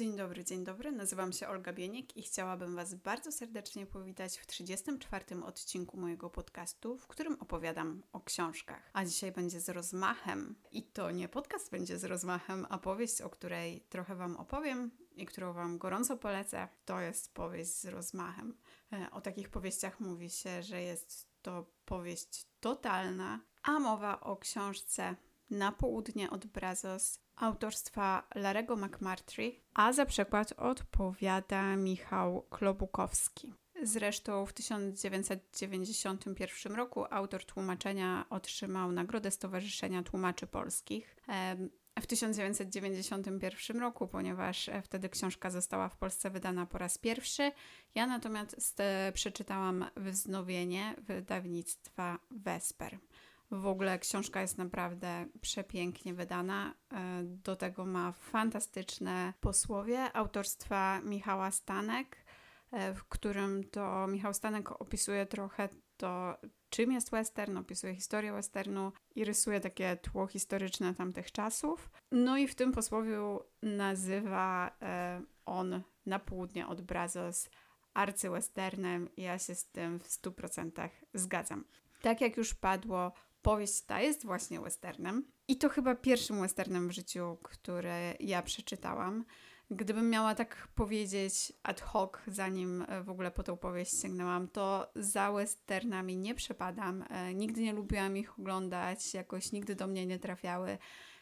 Dzień dobry, dzień dobry. Nazywam się Olga Bieniek i chciałabym Was bardzo serdecznie powitać w 34. odcinku mojego podcastu, w którym opowiadam o książkach. A dzisiaj będzie z rozmachem. I to nie podcast będzie z rozmachem, a powieść, o której trochę Wam opowiem i którą Wam gorąco polecę. To jest powieść z rozmachem. E, o takich powieściach mówi się, że jest to powieść totalna, a mowa o książce Na południe od Brazos autorstwa Larego McMurtry, a za przekład odpowiada Michał Klobukowski. Zresztą w 1991 roku autor tłumaczenia otrzymał Nagrodę Stowarzyszenia Tłumaczy Polskich. W 1991 roku, ponieważ wtedy książka została w Polsce wydana po raz pierwszy. Ja natomiast przeczytałam wznowienie wydawnictwa Vesper. W ogóle książka jest naprawdę przepięknie wydana. E, do tego ma fantastyczne posłowie autorstwa Michała Stanek, e, w którym to Michał Stanek opisuje trochę to, czym jest western, opisuje historię westernu i rysuje takie tło historyczne tamtych czasów. No i w tym posłowiu nazywa e, on na południe od Brazos arcywesternem ja się z tym w 100% zgadzam. Tak jak już padło, powieść ta jest właśnie westernem. I to chyba pierwszym westernem w życiu, które ja przeczytałam. Gdybym miała tak powiedzieć ad hoc, zanim e, w ogóle po tą powieść sięgnęłam, to za westernami nie przepadam. E, nigdy nie lubiłam ich oglądać, jakoś nigdy do mnie nie trafiały,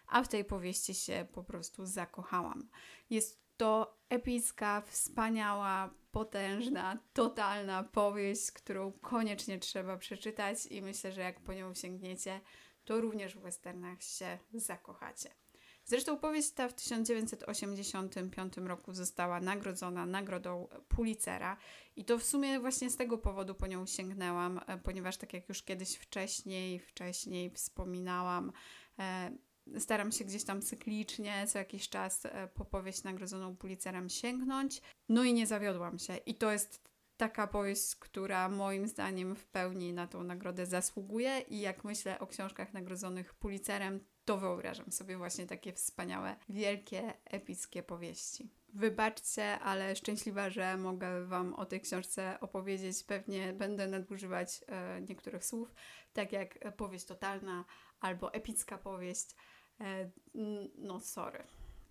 a w tej powieści się po prostu zakochałam. Jest to epicka, wspaniała, potężna, totalna powieść, którą koniecznie trzeba przeczytać i myślę, że jak po nią sięgniecie, to również w westernach się zakochacie. Zresztą powieść ta w 1985 roku została nagrodzona nagrodą Pulitzera i to w sumie właśnie z tego powodu po nią sięgnęłam, e, ponieważ tak jak już kiedyś wcześniej, wcześniej wspominałam, e, staram się gdzieś tam cyklicznie, co jakiś czas e, po powieść nagrodzoną Pulitzerem sięgnąć. No i nie zawiodłam się. I to jest taka powieść, która moim zdaniem w pełni na tą nagrodę zasługuje i jak myślę o książkach nagrodzonych Pulitzerem, to wyobrażam sobie właśnie takie wspaniałe, wielkie, epickie powieści. Wybaczcie, ale szczęśliwa, że mogę Wam o tej książce opowiedzieć. Pewnie będę nadużywać e, niektórych słów, tak jak powieść totalna albo epicka powieść. E, no, sorry.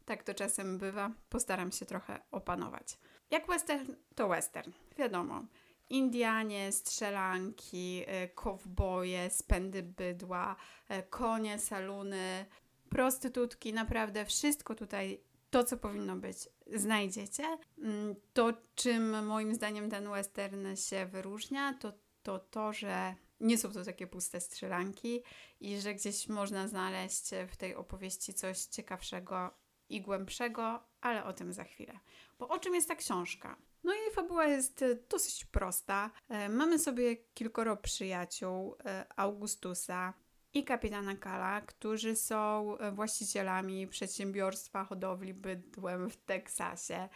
Tak to czasem bywa. Postaram się trochę opanować. Jak western, to western. Wiadomo. Indianie, strzelanki, e, kowboje, spędy bydła, e, konie, saluny, prostytutki, naprawdę wszystko tutaj, to co powinno być, znajdziecie. Mm, to, czym moim zdaniem ten western się wyróżnia, to to, to że nie są to takie puste strzelanki i że gdzieś można znaleźć w tej opowieści coś ciekawszego i głębszego, ale o tym za chwilę. Bo o czym jest ta książka? No i fabuła jest e, dosyć prosta. E, mamy sobie kilkoro przyjaciół e, Augustusa i kapitana Kala, którzy są właścicielami przedsiębiorstwa hodowli bydłem w Teksasie.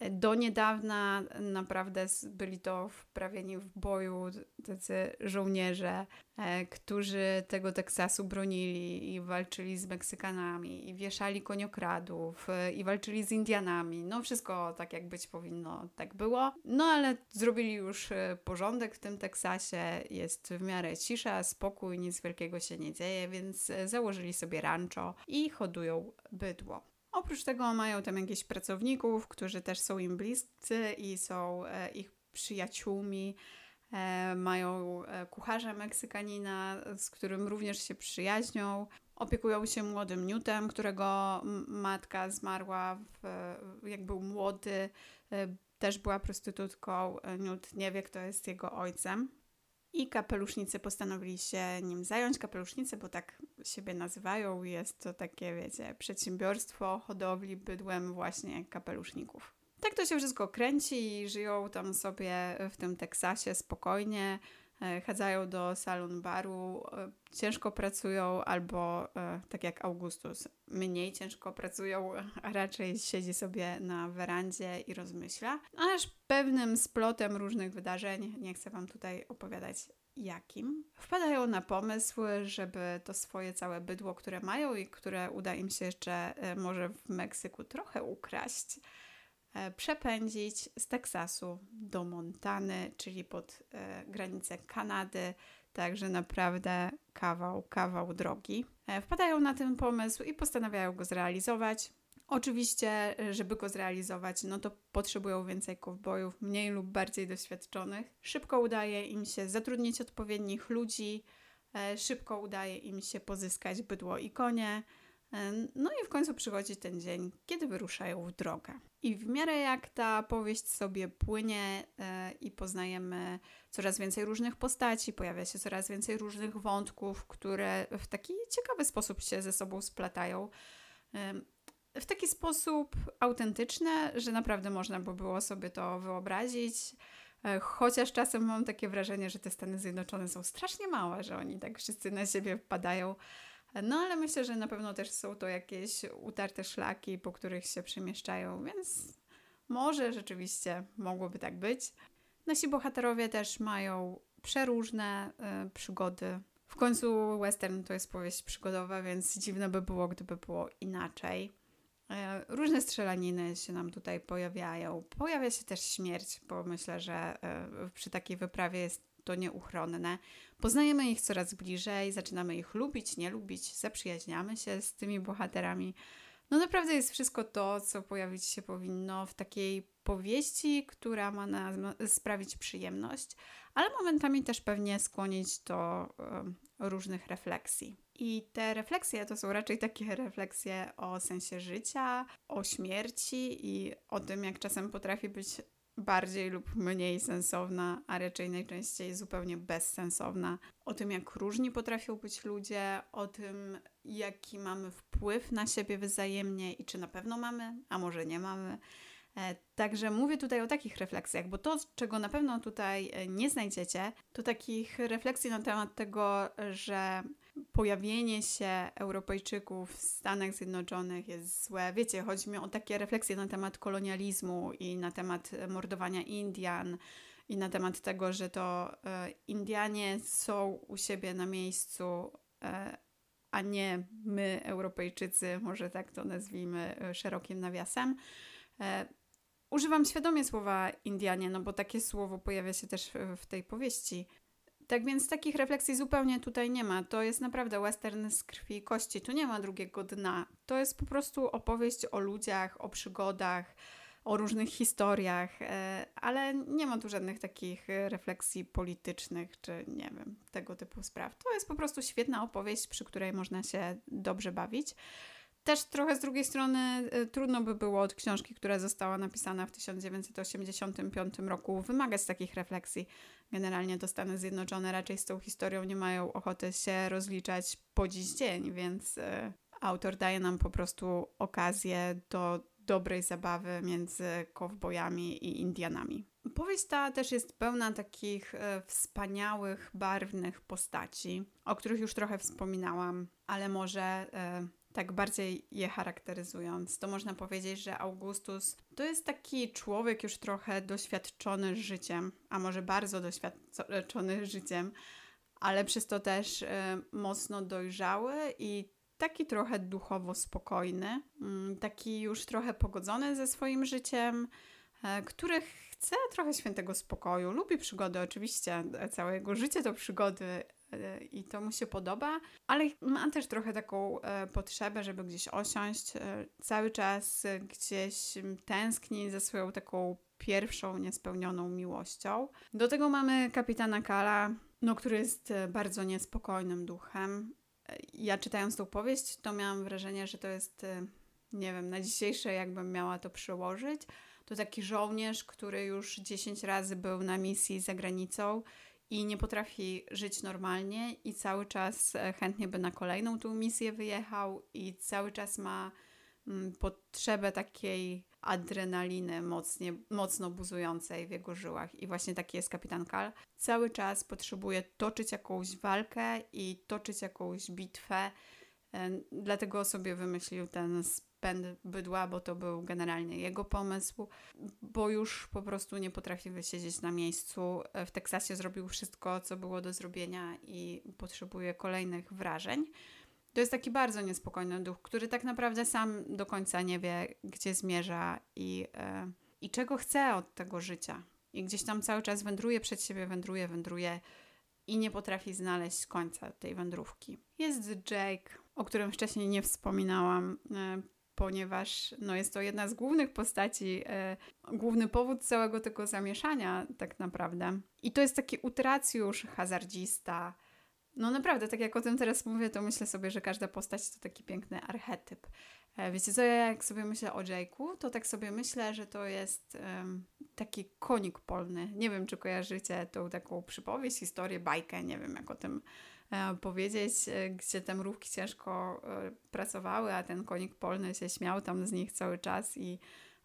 Do niedawna naprawdę byli to wprawieni w boju tacy żołnierze, e, którzy tego Teksasu bronili i walczyli z Meksykanami, i wieszali koniokradów, e, i walczyli z Indianami. No wszystko tak jak być powinno, tak było. No ale zrobili już e, porządek w tym Teksasie, jest w miarę cisza, spokój, nic wielkiego się nie dzieje, więc założyli sobie rancho i hodują bydło. Oprócz tego mają tam jakichś pracowników, którzy też są im bliscy i są e, ich przyjaciółmi. E, mają e, kucharza Meksykanina, z którym również się przyjaźnią. Opiekują się młodym Newtem, którego matka zmarła w, jak był młody. Też była prostytutką. Newt nie wie, kto jest jego ojcem. I kapelusznicy postanowili się nim zająć. Kapelusznicy, bo tak siebie nazywają, jest to takie, wiecie, przedsiębiorstwo hodowli bydłem właśnie kapeluszników. Tak to się wszystko kręci i żyją tam sobie w tym Teksasie spokojnie. E, chadzają do salon baru, e, ciężko pracują albo e, tak jak Augustus, mniej ciężko pracują, a raczej siedzi sobie na werandzie i rozmyśla. Aż pewnym splotem różnych wydarzeń, nie chcę Wam tutaj opowiadać jakim, wpadają na pomysł, żeby to swoje całe bydło, które mają i które uda im się jeszcze może w Meksyku trochę ukraść, przepędzić z Teksasu do Montany, czyli pod e, granicę Kanady. Także naprawdę kawał, kawał drogi. Wpadają na ten pomysł i postanawiają go zrealizować. Oczywiście, żeby go zrealizować, no to potrzebują więcej kowbojów, mniej lub bardziej doświadczonych. Szybko udaje im się zatrudnić odpowiednich ludzi, e, szybko udaje im się pozyskać bydło i konie. No i w końcu przychodzi ten dzień, kiedy wyruszają w drogę. I w miarę jak ta powieść sobie płynie e, i poznajemy coraz więcej różnych postaci, pojawia się coraz więcej różnych wątków, które w taki ciekawy sposób się ze sobą splatają w taki sposób autentyczny, że naprawdę można by było sobie to wyobrazić. E, chociaż czasem mam takie wrażenie, że te Stany Zjednoczone są strasznie małe, że oni tak wszyscy na siebie wpadają. No ale myślę, że na pewno też są to jakieś utarte szlaki, po których się przemieszczają, więc może rzeczywiście mogłoby tak być. Nasi bohaterowie też mają przeróżne y, przygody. W końcu western to jest powieść przygodowa, więc dziwne by było, gdyby było inaczej. E, różne strzelaniny się nam tutaj pojawiają. Pojawia się też śmierć, bo myślę, że e, przy takiej wyprawie jest to nieuchronne. Poznajemy ich coraz bliżej, zaczynamy ich lubić, nie lubić, zaprzyjaźniamy się z tymi bohaterami. No naprawdę jest wszystko to, co pojawić się powinno w takiej powieści, która ma nam sprawić przyjemność, ale momentami też pewnie skłonić do różnych refleksji. I te refleksje to są raczej takie refleksje o sensie życia, o śmierci i o tym, jak czasem potrafi być bardziej lub mniej sensowna, a raczej najczęściej zupełnie bezsensowna. O tym, jak różni potrafią być ludzie, o tym, jaki mamy wpływ na siebie wzajemnie i czy na pewno mamy, a może nie mamy. E, także mówię tutaj o takich refleksjach, bo to, czego na pewno tutaj e, nie znajdziecie, to takich refleksji na temat tego, że pojawienie się Europejczyków w Stanach Zjednoczonych jest złe. Wiecie, chodzi mi o takie refleksje na temat kolonializmu i na temat mordowania Indian i na temat tego, że to e, Indianie są u siebie na miejscu, e, a nie my, Europejczycy, może tak to nazwijmy e, szerokim nawiasem. E, używam świadomie słowa Indianie, no bo takie słowo pojawia się też w tej powieści. Tak więc takich refleksji zupełnie tutaj nie ma. To jest naprawdę western z krwi i kości. Tu nie ma drugiego dna. To jest po prostu opowieść o ludziach, o przygodach, o różnych historiach, e, ale nie ma tu żadnych takich refleksji politycznych czy nie wiem, tego typu spraw. To jest po prostu świetna opowieść, przy której można się dobrze bawić. Też trochę z drugiej strony y, trudno by było od książki, która została napisana w 1985 roku, wymagać takich refleksji. Generalnie to Stany Zjednoczone raczej z tą historią nie mają ochoty się rozliczać po dziś dzień, więc y, autor daje nam po prostu okazję do dobrej zabawy między kowbojami i Indianami. Powieść ta też jest pełna takich e, wspaniałych, barwnych postaci, o których już trochę wspominałam, ale może tak bardziej je charakteryzując, to można powiedzieć, że Augustus to jest taki człowiek już trochę doświadczony życiem, a może bardzo doświadczony życiem, ale przez to też y, mocno dojrzały i taki trochę duchowo spokojny, y, taki już trochę pogodzony ze swoim życiem, y, który chce trochę świętego spokoju, lubi przygody oczywiście, całe jego życie to przygody, E, i to mu się podoba, ale ma też trochę taką e, potrzebę, żeby gdzieś osiąść. E, cały czas gdzieś tęskni za swoją taką pierwszą niespełnioną miłością. Do tego mamy kapitana Kala, no, który jest bardzo niespokojnym duchem. Ja czytając tą powieść, to miałam wrażenie, że to jest, nie wiem, na dzisiejsze jakbym miała to przełożyć, to taki żołnierz, który już 10 razy był na misji za granicą i nie potrafi żyć normalnie i cały czas e, chętnie by na kolejną tą misję wyjechał i cały czas ma mm, potrzebę takiej adrenaliny mocnie, mocno buzującej w jego żyłach. I właśnie taki jest kapitan Kal. Cały czas potrzebuje toczyć jakąś walkę i toczyć jakąś bitwę Dlatego sobie wymyślił ten spęd bydła, bo to był generalnie jego pomysł, bo już po prostu nie potrafi wysiedzieć na miejscu. W Teksasie zrobił wszystko, co było do zrobienia i potrzebuje kolejnych wrażeń. To jest taki bardzo niespokojny duch, który tak naprawdę sam do końca nie wie, gdzie zmierza i, e, i czego chce od tego życia. I gdzieś tam cały czas wędruje przed siebie, wędruje, wędruje i nie potrafi znaleźć końca tej wędrówki. Jest Jake, o którym wcześniej nie wspominałam, e, ponieważ no, jest to jedna z głównych postaci, e, główny powód całego tego zamieszania, tak naprawdę. I to jest taki utracjusz, hazardzista. No naprawdę, tak jak o tym teraz mówię, to myślę sobie, że każda postać to taki piękny archetyp. E, wiecie co, ja jak sobie myślę o Jake'u, to tak sobie myślę, że to jest um, taki konik polny. Nie wiem, czy kojarzycie tą taką przypowieść, historię, bajkę, nie wiem jak o tym powiedzieć, e, gdzie te mrówki ciężko e, pracowały, a ten konik polny się śmiał tam z nich cały czas i,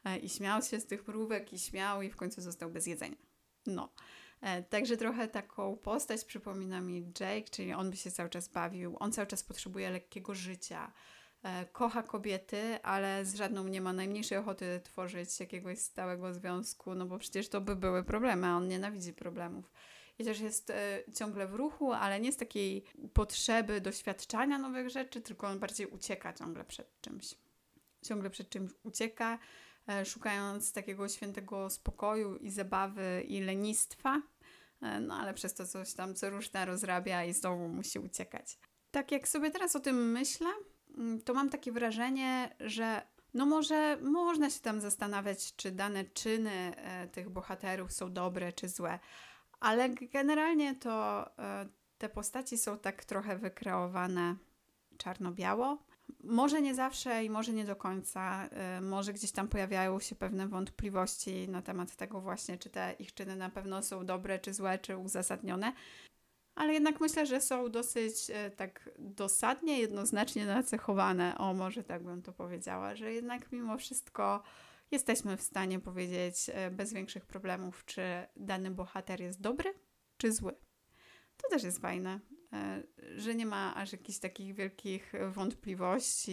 e, i śmiał się z tych mrówek i śmiał i w końcu został bez jedzenia. No. E, także trochę taką postać przypomina mi Jake, czyli on by się cały czas bawił, on cały czas potrzebuje lekkiego życia, E, kocha kobiety, ale z żadną nie ma najmniejszej ochoty tworzyć jakiegoś stałego związku, no bo przecież to by były problemy, a on nienawidzi problemów. I też jest e, ciągle w ruchu, ale nie z takiej potrzeby doświadczania nowych rzeczy, tylko on bardziej ucieka ciągle przed czymś. Ciągle przed czymś ucieka, e, szukając takiego świętego spokoju i zabawy i lenistwa, e, no ale przez to coś tam co różne rozrabia i znowu musi uciekać. Tak jak sobie teraz o tym myślę, Mm, to mam takie wrażenie, że no może można się tam zastanawiać, czy dane czyny e, tych bohaterów są dobre czy złe, ale generalnie to e, te postaci są tak trochę wykreowane czarno-biało. Może nie zawsze i może nie do końca. E, może gdzieś tam pojawiają się pewne wątpliwości na temat tego właśnie, czy te ich czyny na pewno są dobre, czy złe, czy uzasadnione ale jednak myślę, że są dosyć e, tak dosadnie, jednoznacznie nacechowane. O, może tak bym to powiedziała, że jednak mimo wszystko jesteśmy w stanie powiedzieć e, bez większych problemów, czy dany bohater jest dobry, czy zły. To też jest fajne, e, że nie ma aż jakichś takich wielkich wątpliwości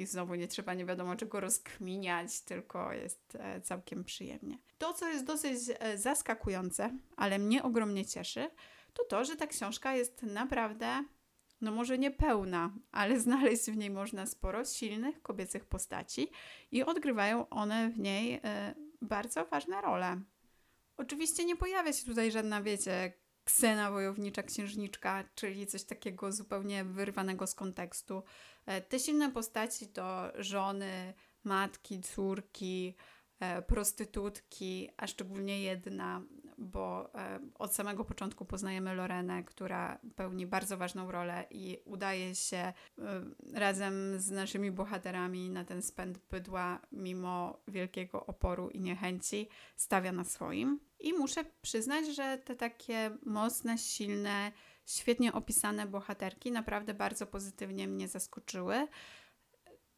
i znowu nie trzeba nie wiadomo czego rozkminiać, tylko jest całkiem przyjemnie. To, co jest dosyć zaskakujące, ale mnie ogromnie cieszy, to to, że ta książka jest naprawdę, no może nie pełna, ale znaleźć w niej można sporo silnych kobiecych postaci i odgrywają one w niej y, bardzo ważne role. Oczywiście nie pojawia się tutaj żadna, wiecie, ksena wojownicza księżniczka, czyli coś takiego zupełnie wyrwanego z kontekstu. E, te silne postaci to żony, matki, córki, e, prostytutki, a szczególnie jedna bo e, od samego początku poznajemy Lorenę, która pełni bardzo ważną rolę i udaje się e, razem z naszymi bohaterami na ten spęd bydła, mimo wielkiego oporu i niechęci, stawia na swoim. I muszę przyznać, że te takie mocne, silne, świetnie opisane bohaterki naprawdę bardzo pozytywnie mnie zaskoczyły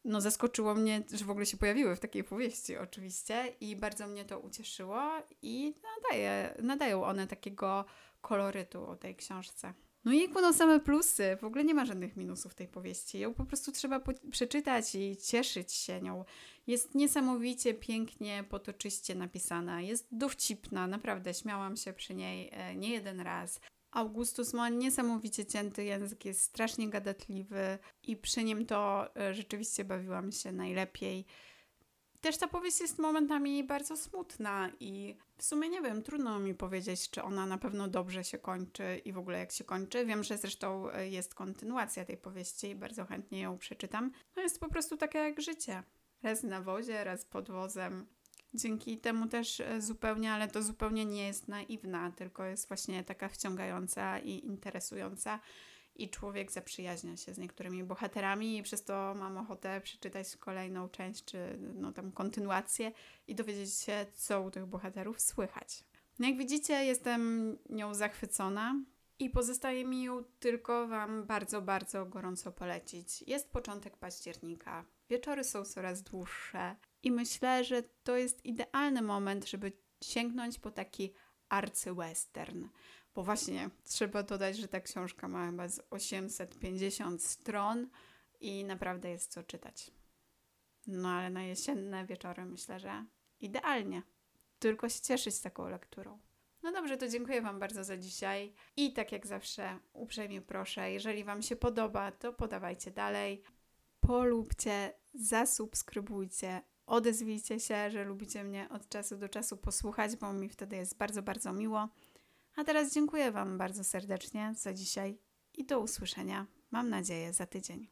no zaskoczyło mnie, że w ogóle się pojawiły w takiej powieści oczywiście i bardzo mnie to ucieszyło i nadaje, nadają one takiego kolorytu o tej książce. No i no same plusy, w ogóle nie ma żadnych minusów tej powieści. Ją po prostu trzeba po przeczytać i cieszyć się nią. Jest niesamowicie pięknie, potoczyście napisana, jest dowcipna, naprawdę śmiałam się przy niej e, nie jeden raz. Augustus ma niesamowicie cięty język, jest strasznie gadatliwy i przy nim to e, rzeczywiście bawiłam się najlepiej. Też ta powieść jest momentami bardzo smutna i w sumie nie wiem, trudno mi powiedzieć, czy ona na pewno dobrze się kończy i w ogóle jak się kończy. Wiem, że zresztą e, jest kontynuacja tej powieści i bardzo chętnie ją przeczytam. No jest po prostu takie jak życie. Raz na wozie, raz pod wozem. Dzięki temu też e, zupełnie, ale to zupełnie nie jest naiwna, tylko jest właśnie taka wciągająca i interesująca. I człowiek zaprzyjaźnia się z niektórymi bohaterami, i przez to mam ochotę przeczytać kolejną część, czy no, tam kontynuację i dowiedzieć się, co u tych bohaterów słychać. No jak widzicie, jestem nią zachwycona i pozostaje mi ją tylko Wam bardzo, bardzo gorąco polecić. Jest początek października, wieczory są coraz dłuższe, i myślę, że to jest idealny moment, żeby sięgnąć po taki arcywestern. Bo właśnie trzeba dodać, że ta książka ma chyba z 850 stron i naprawdę jest co czytać. No ale na jesienne wieczory myślę, że idealnie. Tylko się cieszyć taką lekturą. No dobrze, to dziękuję Wam bardzo za dzisiaj. I tak jak zawsze, uprzejmie proszę, jeżeli Wam się podoba, to podawajcie dalej. Polubcie, zasubskrybujcie, odezwijcie się, że lubicie mnie od czasu do czasu posłuchać, bo mi wtedy jest bardzo, bardzo miło. A teraz dziękuję Wam bardzo serdecznie za dzisiaj i do usłyszenia, mam nadzieję, za tydzień.